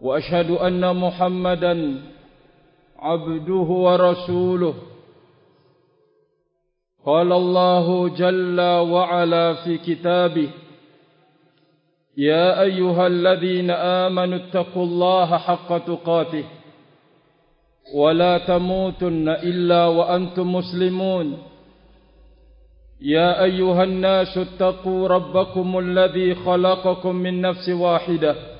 وأشهد أن محمدا عبده ورسوله. قال الله جل وعلا في كتابه يا أيها الذين آمنوا اتقوا الله حق تقاته ولا تموتن إلا وأنتم مسلمون. يا أيها الناس اتقوا ربكم الذي خلقكم من نفس واحدة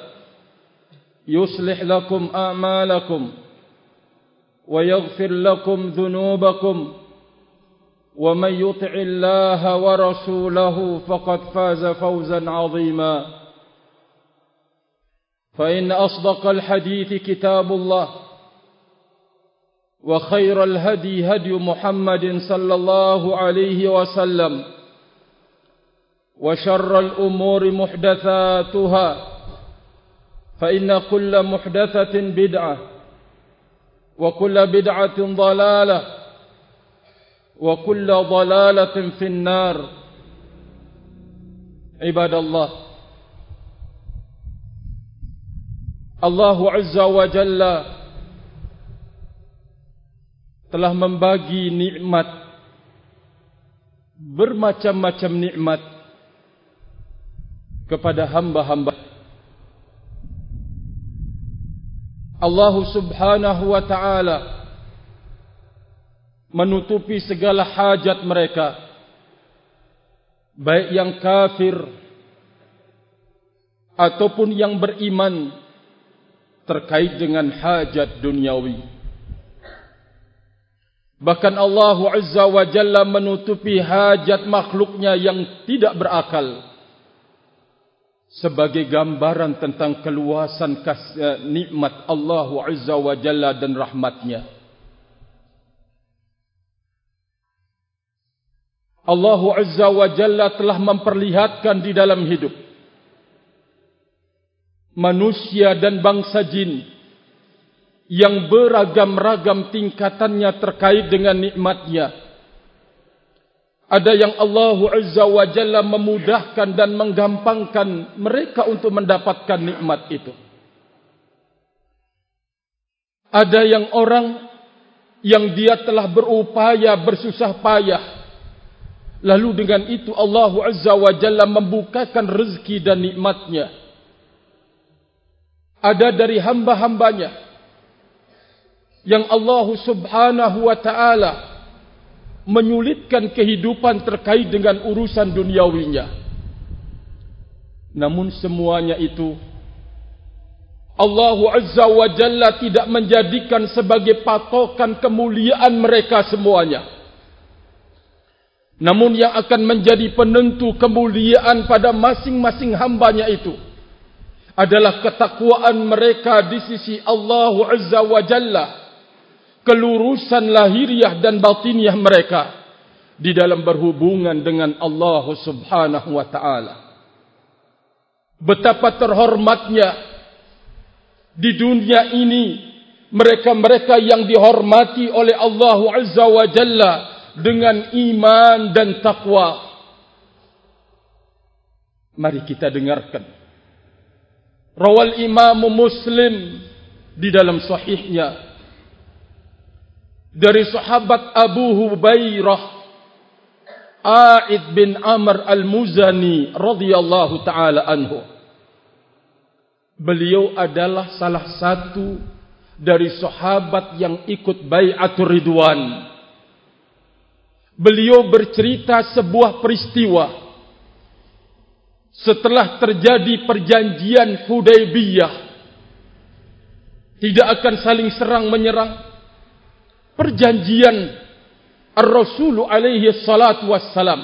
يصلح لكم أعمالكم ويغفر لكم ذنوبكم ومن يطع الله ورسوله فقد فاز فوزا عظيما. فإن أصدق الحديث كتاب الله وخير الهدي هدي محمد صلى الله عليه وسلم وشر الأمور محدثاتها فإن كل محدثة بدعة وكل بدعة ضلالة وكل ضلالة في النار عباد الله الله عز وجل telah membagi nikmat bermacam-macam nikmat kepada hamba-hamba Allah Subhanahu wa taala menutupi segala hajat mereka baik yang kafir ataupun yang beriman terkait dengan hajat duniawi Bahkan Allah Azza wa Jalla menutupi hajat makhluknya yang tidak berakal. Sebagai gambaran tentang keluasan kasih, nikmat Allah Azza wa Jalla dan rahmatnya. Allah Azza wa Jalla telah memperlihatkan di dalam hidup. Manusia dan bangsa jin yang beragam-ragam tingkatannya terkait dengan nikmatnya. Ada yang Allah Azza wa Jalla memudahkan dan menggampangkan mereka untuk mendapatkan nikmat itu. Ada yang orang yang dia telah berupaya bersusah payah. Lalu dengan itu Allah Azza wa Jalla membukakan rezeki dan nikmatnya. Ada dari hamba-hambanya yang Allah Subhanahu wa taala menyulitkan kehidupan terkait dengan urusan duniawinya. Namun semuanya itu Allah Azza wa Jalla tidak menjadikan sebagai patokan kemuliaan mereka semuanya. Namun yang akan menjadi penentu kemuliaan pada masing-masing hambanya itu adalah ketakwaan mereka di sisi Allah Azza wa Jalla kelurusan lahiriah dan batiniah mereka di dalam berhubungan dengan Allah Subhanahu wa taala. Betapa terhormatnya di dunia ini mereka-mereka yang dihormati oleh Allah Azza wa Jalla dengan iman dan takwa. Mari kita dengarkan. Rawal Imam Muslim di dalam sahihnya dari sahabat Abu Hubairah A'id bin Amr Al-Muzani radhiyallahu taala anhu. Beliau adalah salah satu dari sahabat yang ikut bai'atul ridwan. Beliau bercerita sebuah peristiwa setelah terjadi perjanjian Hudaybiyah tidak akan saling serang menyerang perjanjian Ar-Rasul alaihi salatu wassalam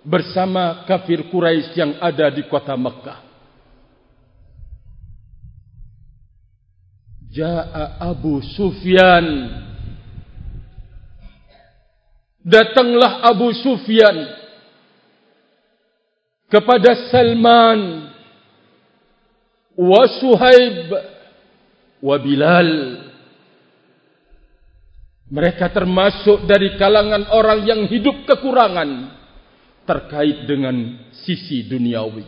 bersama kafir Quraisy yang ada di kota Mekah. Ja'a Abu Sufyan. Datanglah Abu Sufyan kepada Salman wa Suhaib wa Bilal mereka termasuk dari kalangan orang yang hidup kekurangan terkait dengan sisi duniawi.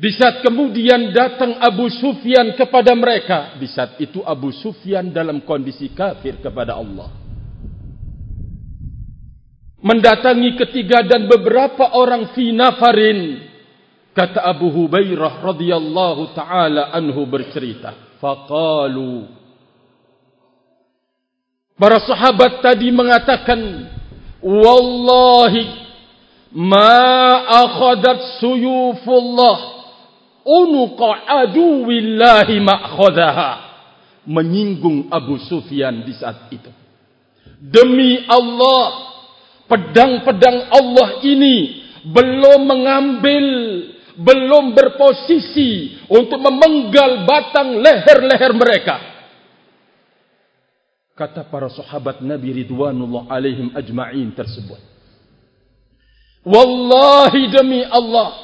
Di saat kemudian datang Abu Sufyan kepada mereka di saat itu Abu Sufyan dalam kondisi kafir kepada Allah. Mendatangi ketiga dan beberapa orang fi nafarin kata Abu Hubairah radhiyallahu taala anhu bercerita. Faqalu para sahabat tadi mengatakan wallahi ma akhadat suyufullah unuqa aduwillahi ma'khadhaha menyinggung Abu Sufyan di saat itu demi Allah pedang-pedang Allah ini belum mengambil, belum berposisi untuk memenggal batang leher-leher mereka. Kata para sahabat Nabi Ridwanullah alaihim ajma'in tersebut. Wallahi demi Allah,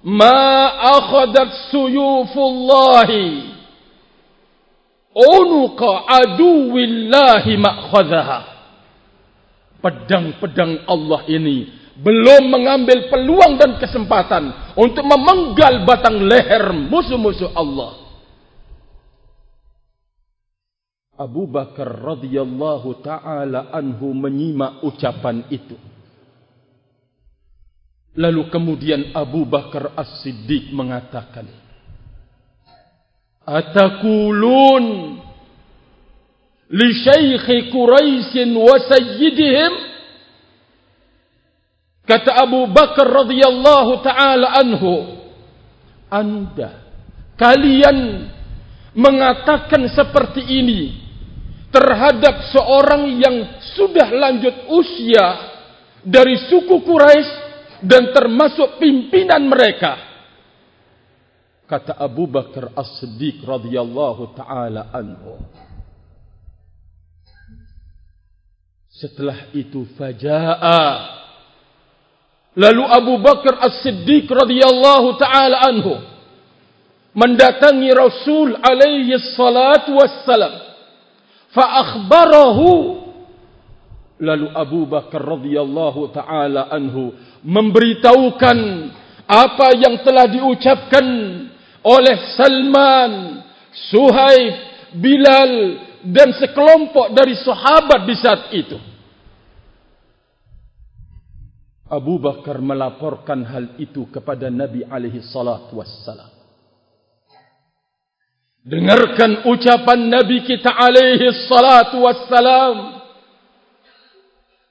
ma akhadat suyufullahi unuqa aduwillahi ma'khadhaha pedang-pedang Allah ini belum mengambil peluang dan kesempatan untuk memenggal batang leher musuh-musuh Allah. Abu Bakar radhiyallahu taala anhu menyimak ucapan itu. Lalu kemudian Abu Bakar As-Siddiq mengatakan, "Atakulun li syaikh Quraisy wa sayyidihim kata Abu Bakar radhiyallahu taala anhu anda kalian mengatakan seperti ini terhadap seorang yang sudah lanjut usia dari suku Quraisy dan termasuk pimpinan mereka. Kata Abu Bakar As-Siddiq radhiyallahu taala anhu. Setelah itu faja'a. Lalu Abu Bakar As-Siddiq radhiyallahu taala anhu mendatangi Rasul alaihi salatu wassalam fa akhbarahu lalu Abu Bakar radhiyallahu taala anhu memberitahukan apa yang telah diucapkan oleh Salman, Suhaib, Bilal dan sekelompok dari sahabat di saat itu. Abu Bakar melaporkan hal itu kepada Nabi alaihi salatu wassalam. Dengarkan ucapan Nabi kita alaihi salatu wassalam.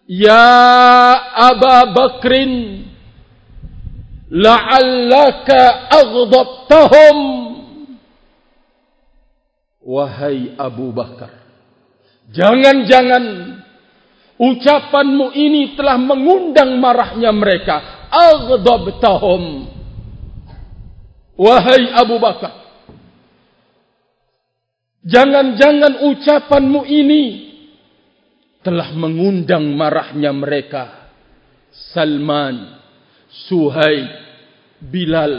Ya Aba Bakrin la'allaka aghdabtahum Wahai Abu Bakar Jangan-jangan Ucapanmu ini telah mengundang marahnya mereka. Aghdabtahum Wahai Abu Bakar Jangan-jangan ucapanmu ini Telah mengundang marahnya mereka. Salman Suhaib Bilal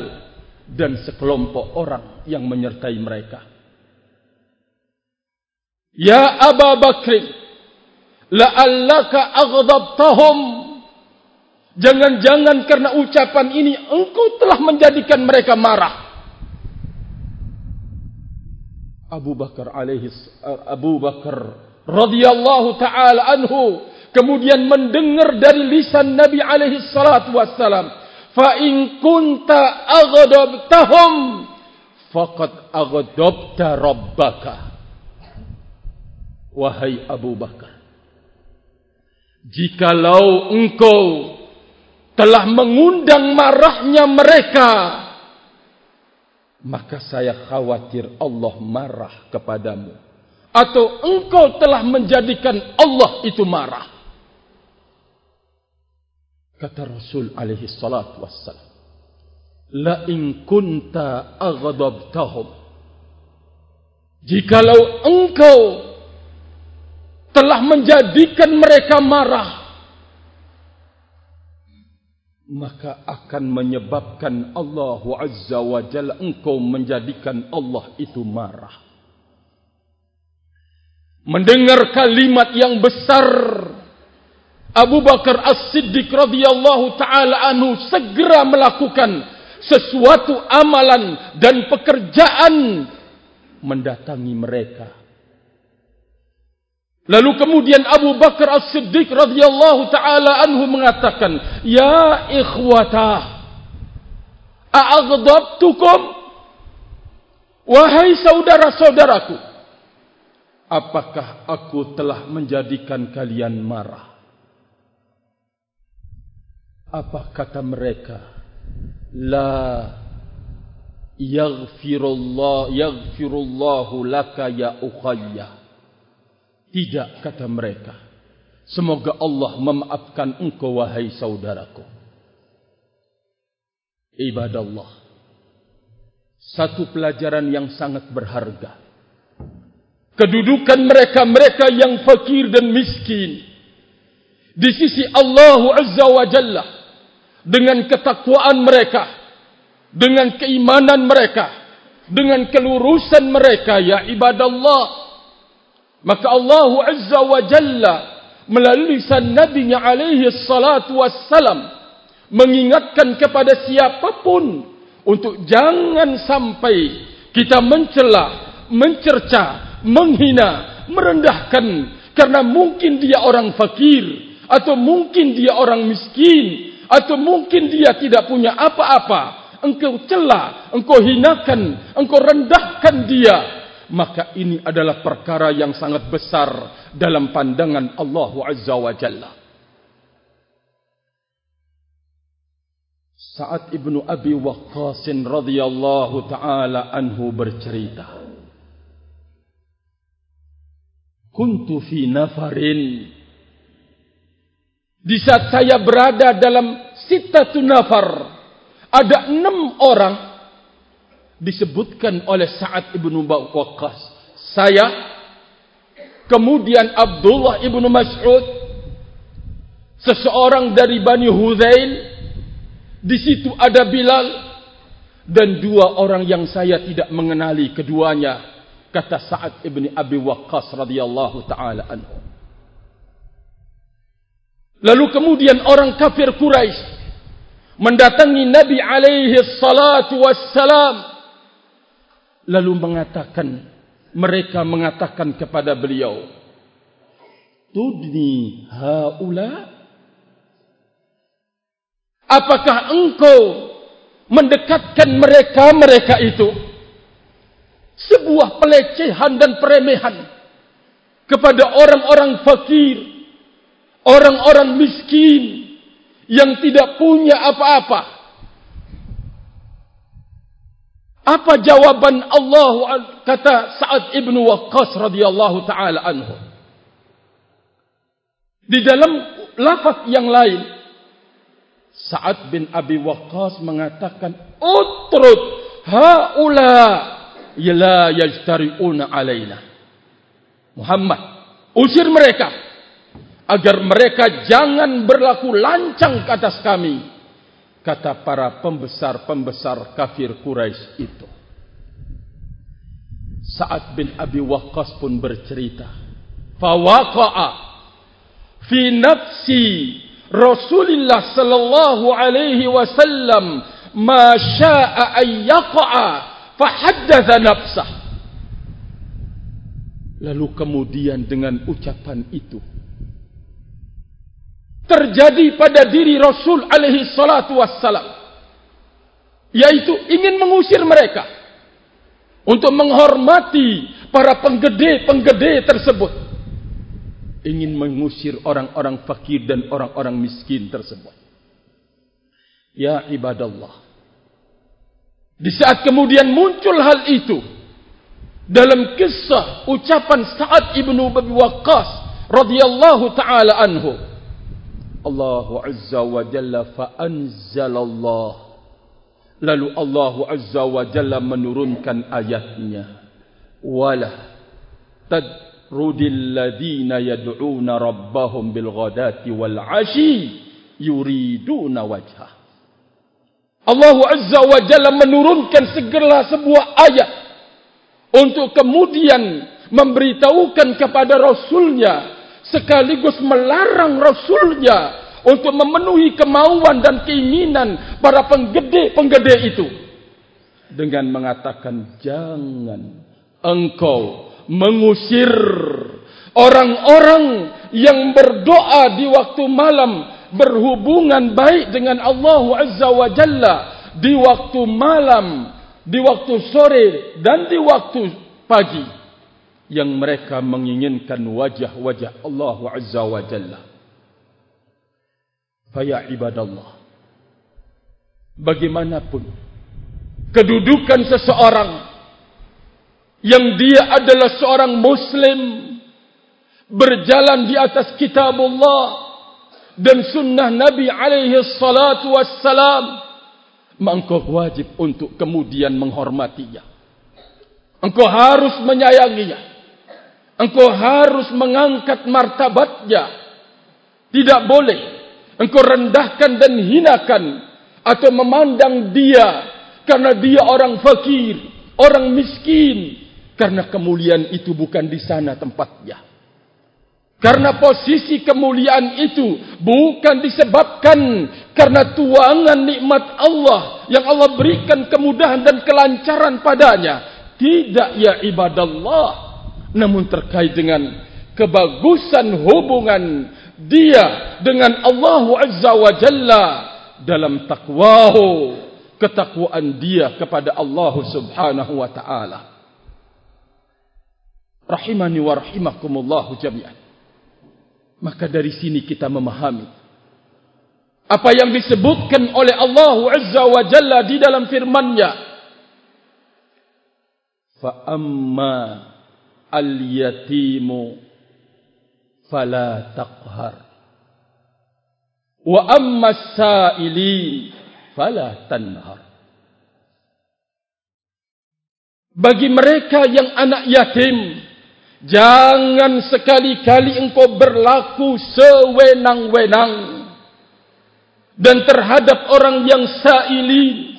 Dan sekelompok orang yang menyertai mereka. Ya Aba Bakr La'allaka aghdabtahum. Jangan-jangan karena ucapan ini Engkau telah menjadikan mereka marah Abu Bakar alaihi Abu Bakar radhiyallahu taala anhu kemudian mendengar dari lisan Nabi alaihi salatu wassalam fa in kunta aghdabtahum faqad aghdabta rabbaka. Wahai Abu Bakar jikalau engkau telah mengundang marahnya mereka maka saya khawatir Allah marah kepadamu. Atau engkau telah menjadikan Allah itu marah. Kata Rasul alaihi salatu wassalam la in kunta aghdabtahum jikalau engkau telah menjadikan mereka marah maka akan menyebabkan Allah Azza wa Jalla engkau menjadikan Allah itu marah mendengar kalimat yang besar Abu Bakar As-Siddiq radhiyallahu taala anhu segera melakukan sesuatu amalan dan pekerjaan mendatangi mereka. Lalu kemudian Abu Bakar As-Siddiq radhiyallahu taala anhu mengatakan, "Ya ikhwata, a'aghdabtukum?" Wahai saudara-saudaraku, apakah aku telah menjadikan kalian marah? Apa kata mereka? la yaghfirullah yaghfirullahu laka ya ukhayya tidak kata mereka. Semoga Allah memaafkan engkau wahai saudaraku. Ibadallah. Satu pelajaran yang sangat berharga. Kedudukan mereka-mereka yang fakir dan miskin. Di sisi Allah Azza wa Jalla. Dengan ketakwaan mereka, dengan keimanan mereka, dengan kelurusan mereka, ya ibadallah. Maka Allah Azza wa Jalla melalui Nabi alaihi salatu wassalam mengingatkan kepada siapapun untuk jangan sampai kita mencela, mencerca, menghina, merendahkan karena mungkin dia orang fakir atau mungkin dia orang miskin atau mungkin dia tidak punya apa-apa. Engkau celah engkau hinakan engkau rendahkan dia maka ini adalah perkara yang sangat besar dalam pandangan Allah Azza wa Jalla. Saat ibnu Abi Waqqas radhiyallahu taala anhu bercerita Kuntu fi nafarin. Di saat saya berada dalam sitatun nafar, ada enam orang disebutkan oleh Sa'ad ibnu Waqqas. Saya, kemudian Abdullah ibnu Mas'ud, seseorang dari Bani Huzail, di situ ada Bilal, dan dua orang yang saya tidak mengenali keduanya, kata Sa'ad ibnu Abi Waqqas radhiyallahu taala anhu. Lalu kemudian orang kafir Quraisy mendatangi Nabi alaihi salatu wassalam lalu mengatakan mereka mengatakan kepada beliau Tudni haula Apakah engkau mendekatkan mereka-mereka itu sebuah pelecehan dan peremehan kepada orang-orang fakir orang-orang miskin yang tidak punya apa-apa. Apa jawaban Allah kata Sa'ad ibnu Waqqas radhiyallahu taala anhu? Di dalam lafaz yang lain Sa'ad bin Abi Waqqas mengatakan utrud haula la yajtari'una alaina Muhammad usir mereka agar mereka jangan berlaku lancang ke atas kami kata para pembesar-pembesar kafir Quraisy itu. Sa'ad bin Abi Waqqas pun bercerita fawaqa'a fi nafsi Rasulullah sallallahu alaihi wasallam ma syaa'a ay yaqa'a fa haddatha nafsah. Lalu kemudian dengan ucapan itu terjadi pada diri Rasul alaihi salatu wassalam. Yaitu ingin mengusir mereka untuk menghormati para penggede-penggede tersebut. Ingin mengusir orang-orang fakir dan orang-orang miskin tersebut. Ya ibadallah. Di saat kemudian muncul hal itu dalam kisah ucapan Sa'ad ibnu Abi Waqqas radhiyallahu taala anhu Allah azza wa jalla fa anzalallah Lalu Allah Azza wa Jalla menurunkan ayatnya. Wala tadrudil ladina yad'una rabbahum bil ghadati wal ashi yuriduna wajha. Allah Azza wa Jalla menurunkan segala sebuah ayat untuk kemudian memberitahukan kepada Rasulnya sekaligus melarang Rasulnya untuk memenuhi kemauan dan keinginan para penggede-penggede itu. Dengan mengatakan jangan engkau mengusir orang-orang yang berdoa di waktu malam berhubungan baik dengan Allah Azza wa Jalla di waktu malam di waktu sore dan di waktu pagi yang mereka menginginkan wajah-wajah Allah Azza wa Jalla. Faya ibadallah. Bagaimanapun kedudukan seseorang yang dia adalah seorang muslim berjalan di atas kitab Allah dan sunnah Nabi alaihi salatu wassalam maka wajib untuk kemudian menghormatinya. Engkau harus menyayanginya engkau harus mengangkat martabatnya tidak boleh engkau rendahkan dan hinakan atau memandang dia karena dia orang fakir, orang miskin karena kemuliaan itu bukan di sana tempatnya. Karena posisi kemuliaan itu bukan disebabkan karena tuangan nikmat Allah yang Allah berikan kemudahan dan kelancaran padanya. Tidak ya ibadallah. Namun terkait dengan kebagusan hubungan dia dengan Allah Azza wa Jalla dalam takwahu ketakwaan dia kepada Allah Subhanahu wa taala. Rahimani wa rahimakumullah jami'an. Maka dari sini kita memahami apa yang disebutkan oleh Allah Azza wa Jalla di dalam firman-Nya. Fa amma al yatimu fala taqhar. Wa amma as-sa'ili fala tanhar. Bagi mereka yang anak yatim jangan sekali-kali engkau berlaku sewenang-wenang. Dan terhadap orang yang sa'ili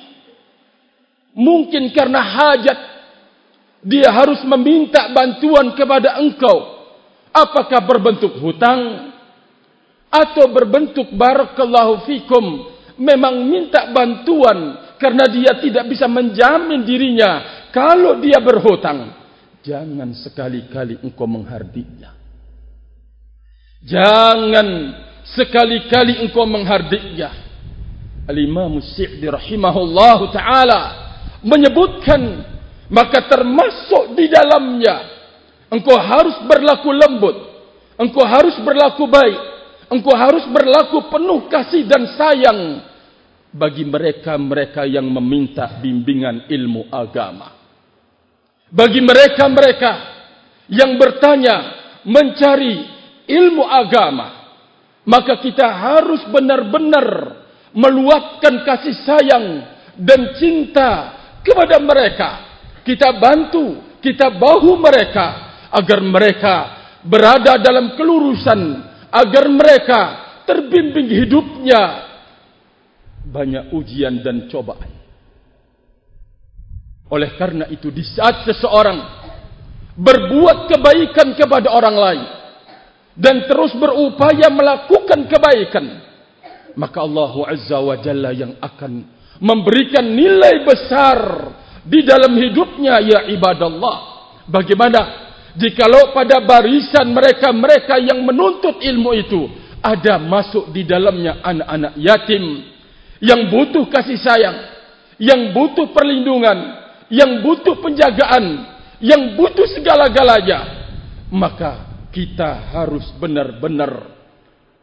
mungkin karena hajat dia harus meminta bantuan kepada engkau. Apakah berbentuk hutang atau berbentuk barakallahu fikum memang minta bantuan karena dia tidak bisa menjamin dirinya kalau dia berhutang. Jangan sekali-kali engkau menghardiknya jangan sekali-kali engkau menghardiknya al-imam Syi'di rahimahullahu taala menyebutkan maka termasuk di dalamnya Engkau harus berlaku lembut. Engkau harus berlaku baik. Engkau harus berlaku penuh kasih dan sayang bagi mereka-mereka yang meminta bimbingan ilmu agama. Bagi mereka-mereka yang bertanya mencari ilmu agama, maka kita harus benar-benar meluapkan kasih sayang dan cinta kepada mereka. Kita bantu, kita bahu mereka agar mereka berada dalam kelurusan agar mereka terbimbing hidupnya. Banyak ujian dan cobaan. Oleh karena itu di saat seseorang berbuat kebaikan kepada orang lain dan terus berupaya melakukan kebaikan maka Allah Azza wa Jalla yang akan memberikan nilai besar di dalam hidupnya ya ibadallah. Bagaimana? Jikalau pada barisan mereka-mereka yang menuntut ilmu itu ada masuk di dalamnya anak-anak yatim yang butuh kasih sayang, yang butuh perlindungan, yang butuh penjagaan, yang butuh segala-galanya, maka kita harus benar-benar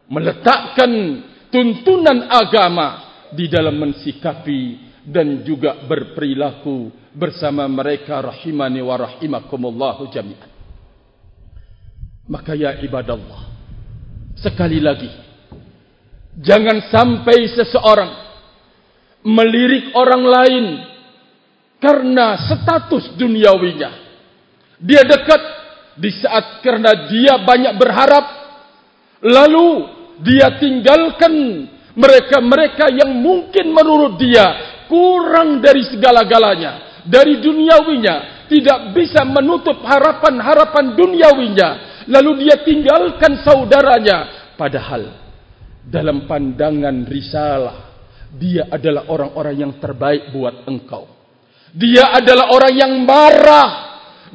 meletakkan tuntunan agama di dalam mensikapi dan juga berperilaku bersama mereka rahimani wa rahimakumullahu jami'an. Maka ya ibadallah, sekali lagi, jangan sampai seseorang melirik orang lain karena status duniawinya. Dia dekat di saat karena dia banyak berharap, lalu dia tinggalkan mereka-mereka yang mungkin menurut dia kurang dari segala-galanya, dari duniawinya, tidak bisa menutup harapan-harapan duniawinya, lalu dia tinggalkan saudaranya, padahal dalam pandangan risalah dia adalah orang-orang yang terbaik buat engkau. Dia adalah orang yang marah.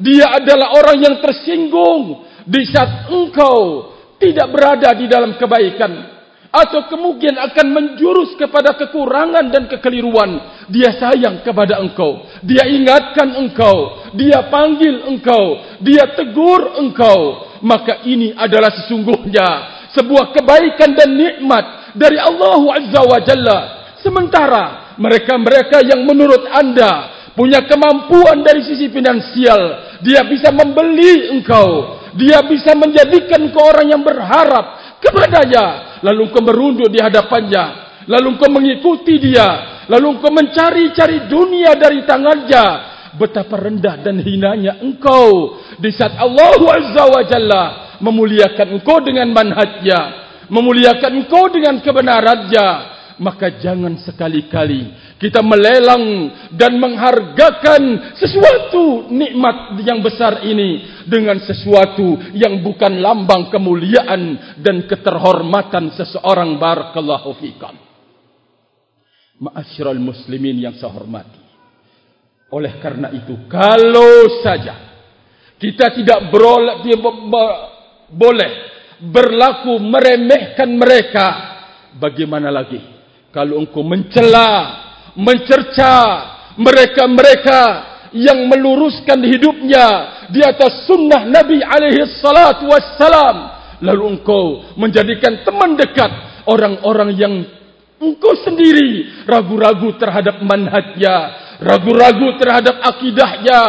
Dia adalah orang yang tersinggung di saat engkau tidak berada di dalam kebaikan atau kemudian akan menjurus kepada kekurangan dan kekeliruan. Dia sayang kepada engkau. Dia ingatkan engkau. Dia panggil engkau. Dia tegur engkau. Maka ini adalah sesungguhnya sebuah kebaikan dan nikmat dari Allah Azza wa Jalla. Sementara mereka-mereka yang menurut anda punya kemampuan dari sisi finansial, dia bisa membeli engkau, dia bisa menjadikan kau orang yang berharap kepadanya, lalu engkau merunduk di hadapannya, lalu engkau mengikuti dia, lalu engkau mencari-cari dunia dari tangannya. Betapa rendah dan hinanya engkau di saat Allah Azza wa Jalla memuliakan engkau dengan manhajnya, memuliakan engkau dengan kebenarannya. Maka jangan sekali-kali kita melelang dan menghargakan sesuatu nikmat yang besar ini dengan sesuatu yang bukan lambang kemuliaan dan keterhormatan seseorang barakallahu fikam. Ma'asyiral muslimin yang saya hormati. Oleh karena itu, kalau saja kita tidak boleh berlaku meremehkan mereka, bagaimana lagi kalau engkau mencela mencerca mereka-mereka yang meluruskan hidupnya di atas sunnah Nabi alaihi salatu wassalam. Lalu engkau menjadikan teman dekat orang-orang yang engkau sendiri. Ragu-ragu terhadap manhajnya ragu-ragu terhadap akidahnya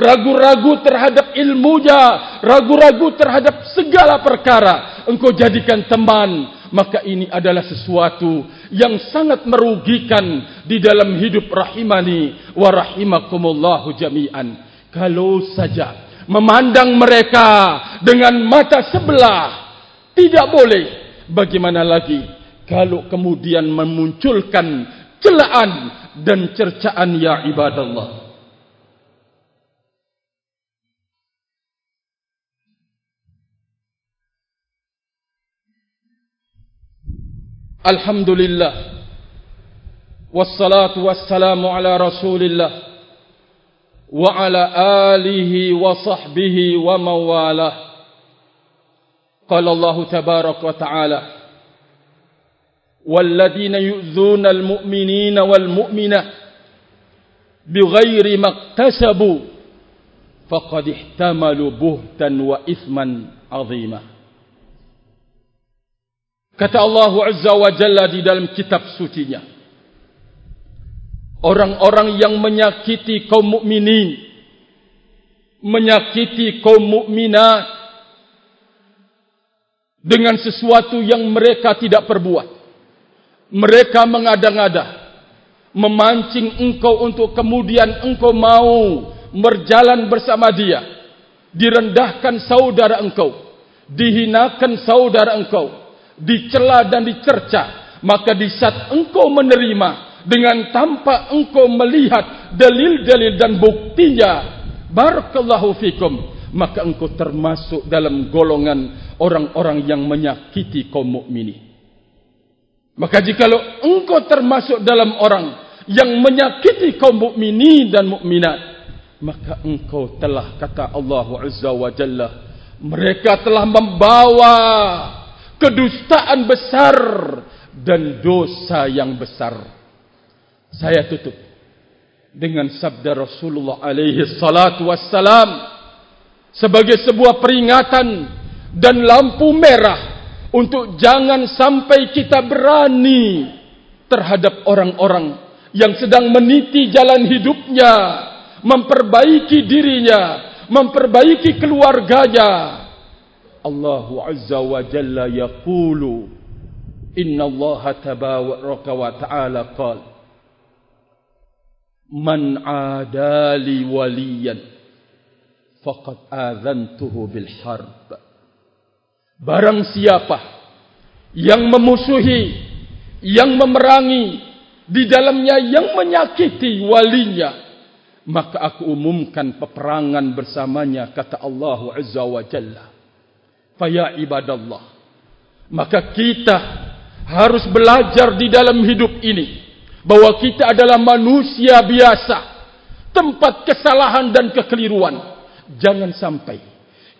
ragu-ragu terhadap ilmunya ragu-ragu terhadap segala perkara. Engkau jadikan teman maka ini adalah sesuatu yang sangat merugikan di dalam hidup rahimani wa rahimakumullahu jami'an. Kalau saja memandang mereka dengan mata sebelah tidak boleh. Bagaimana lagi kalau kemudian memunculkan celaan dan cercaan ya ibadallah. الحمد لله والصلاة والسلام على رسول الله وعلى آله وصحبه ومواله قال الله تبارك وتعالى والذين يؤذون المؤمنين والمؤمنة بغير ما اكتسبوا فقد احتملوا بهتا وإثما عظيما. Kata Allah Azza wa Jalla di dalam kitab sucinya. Orang-orang yang menyakiti kaum mukminin, menyakiti kaum mukminat dengan sesuatu yang mereka tidak perbuat. Mereka mengada-ngada, memancing engkau untuk kemudian engkau mau berjalan bersama dia. Direndahkan saudara engkau, dihinakan saudara engkau, dicela dan dicerca maka di saat engkau menerima dengan tanpa engkau melihat dalil-dalil dan buktinya barakallahu fikum maka engkau termasuk dalam golongan orang-orang yang menyakiti kaum mukminin. Maka jika engkau termasuk dalam orang yang menyakiti kaum mukminin dan mukminat maka engkau telah kata Allah Azza wa Jalla mereka telah membawa kedustaan besar dan dosa yang besar. Saya tutup dengan sabda Rasulullah alaihi salatu wassalam sebagai sebuah peringatan dan lampu merah untuk jangan sampai kita berani terhadap orang-orang yang sedang meniti jalan hidupnya memperbaiki dirinya memperbaiki keluarganya Wa Jalla yaqulu Inna Allah tabaraka wa ta'ala qal Man adali waliyan faqad adhantuhu bil harb Barang siapa yang memusuhi yang memerangi di dalamnya yang menyakiti walinya maka aku umumkan peperangan bersamanya kata Allah Azza wa Jalla Faya ibadallah. Maka kita harus belajar di dalam hidup ini. Bahawa kita adalah manusia biasa. Tempat kesalahan dan kekeliruan. Jangan sampai.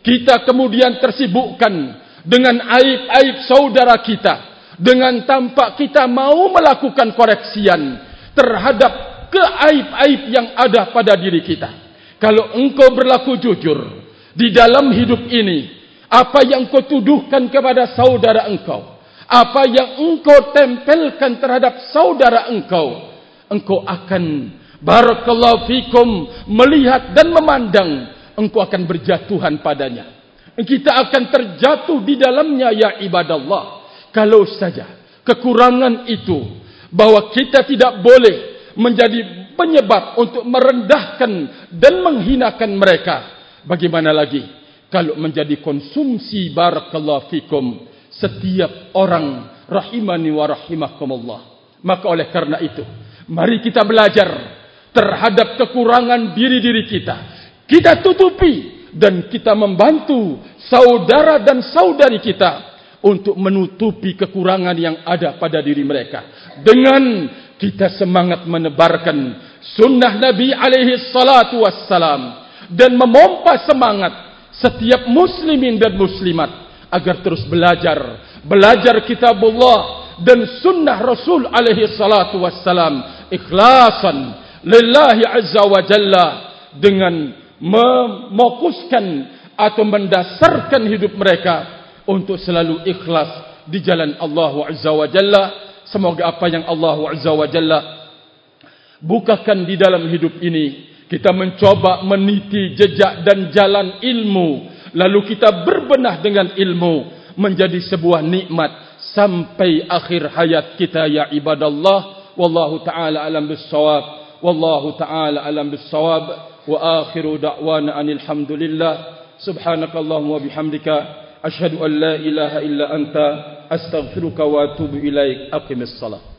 Kita kemudian tersibukkan dengan aib-aib saudara kita. Dengan tampak kita mau melakukan koreksian terhadap keaib-aib yang ada pada diri kita. Kalau engkau berlaku jujur di dalam hidup ini, apa yang kau tuduhkan kepada saudara engkau, apa yang engkau tempelkan terhadap saudara engkau, engkau akan barakallahu fikum melihat dan memandang, engkau akan berjatuhan padanya. Kita akan terjatuh di dalamnya ya ibadallah. Kalau saja kekurangan itu bahwa kita tidak boleh menjadi penyebab untuk merendahkan dan menghinakan mereka. Bagaimana lagi? Kalau menjadi konsumsi barakallahu fikum setiap orang rahimani wa rahimakumullah. Maka oleh karena itu mari kita belajar terhadap kekurangan diri-diri kita. Kita tutupi dan kita membantu saudara dan saudari kita untuk menutupi kekurangan yang ada pada diri mereka. Dengan kita semangat menebarkan sunnah Nabi alaihi salatu wassalam dan memompa semangat setiap muslimin dan muslimat agar terus belajar belajar kitabullah dan sunnah Rasul alaihi salatu wassalam ikhlasan lillahi azza wa jalla dengan memokuskan atau mendasarkan hidup mereka untuk selalu ikhlas di jalan Allah azza wa jalla. Semoga apa yang Allah azza wa jalla bukakan di dalam hidup ini kita mencoba meniti jejak dan jalan ilmu. Lalu kita berbenah dengan ilmu. Menjadi sebuah nikmat. Sampai akhir hayat kita ya ibadallah. Wallahu ta'ala alam bisawab. Wallahu ta'ala alam bisawab. Wa akhiru da'wana anilhamdulillah. Subhanakallahumma bihamdika. Ashadu an la ilaha illa anta. Astaghfiruka wa atubu ilaik. Aqimis salat.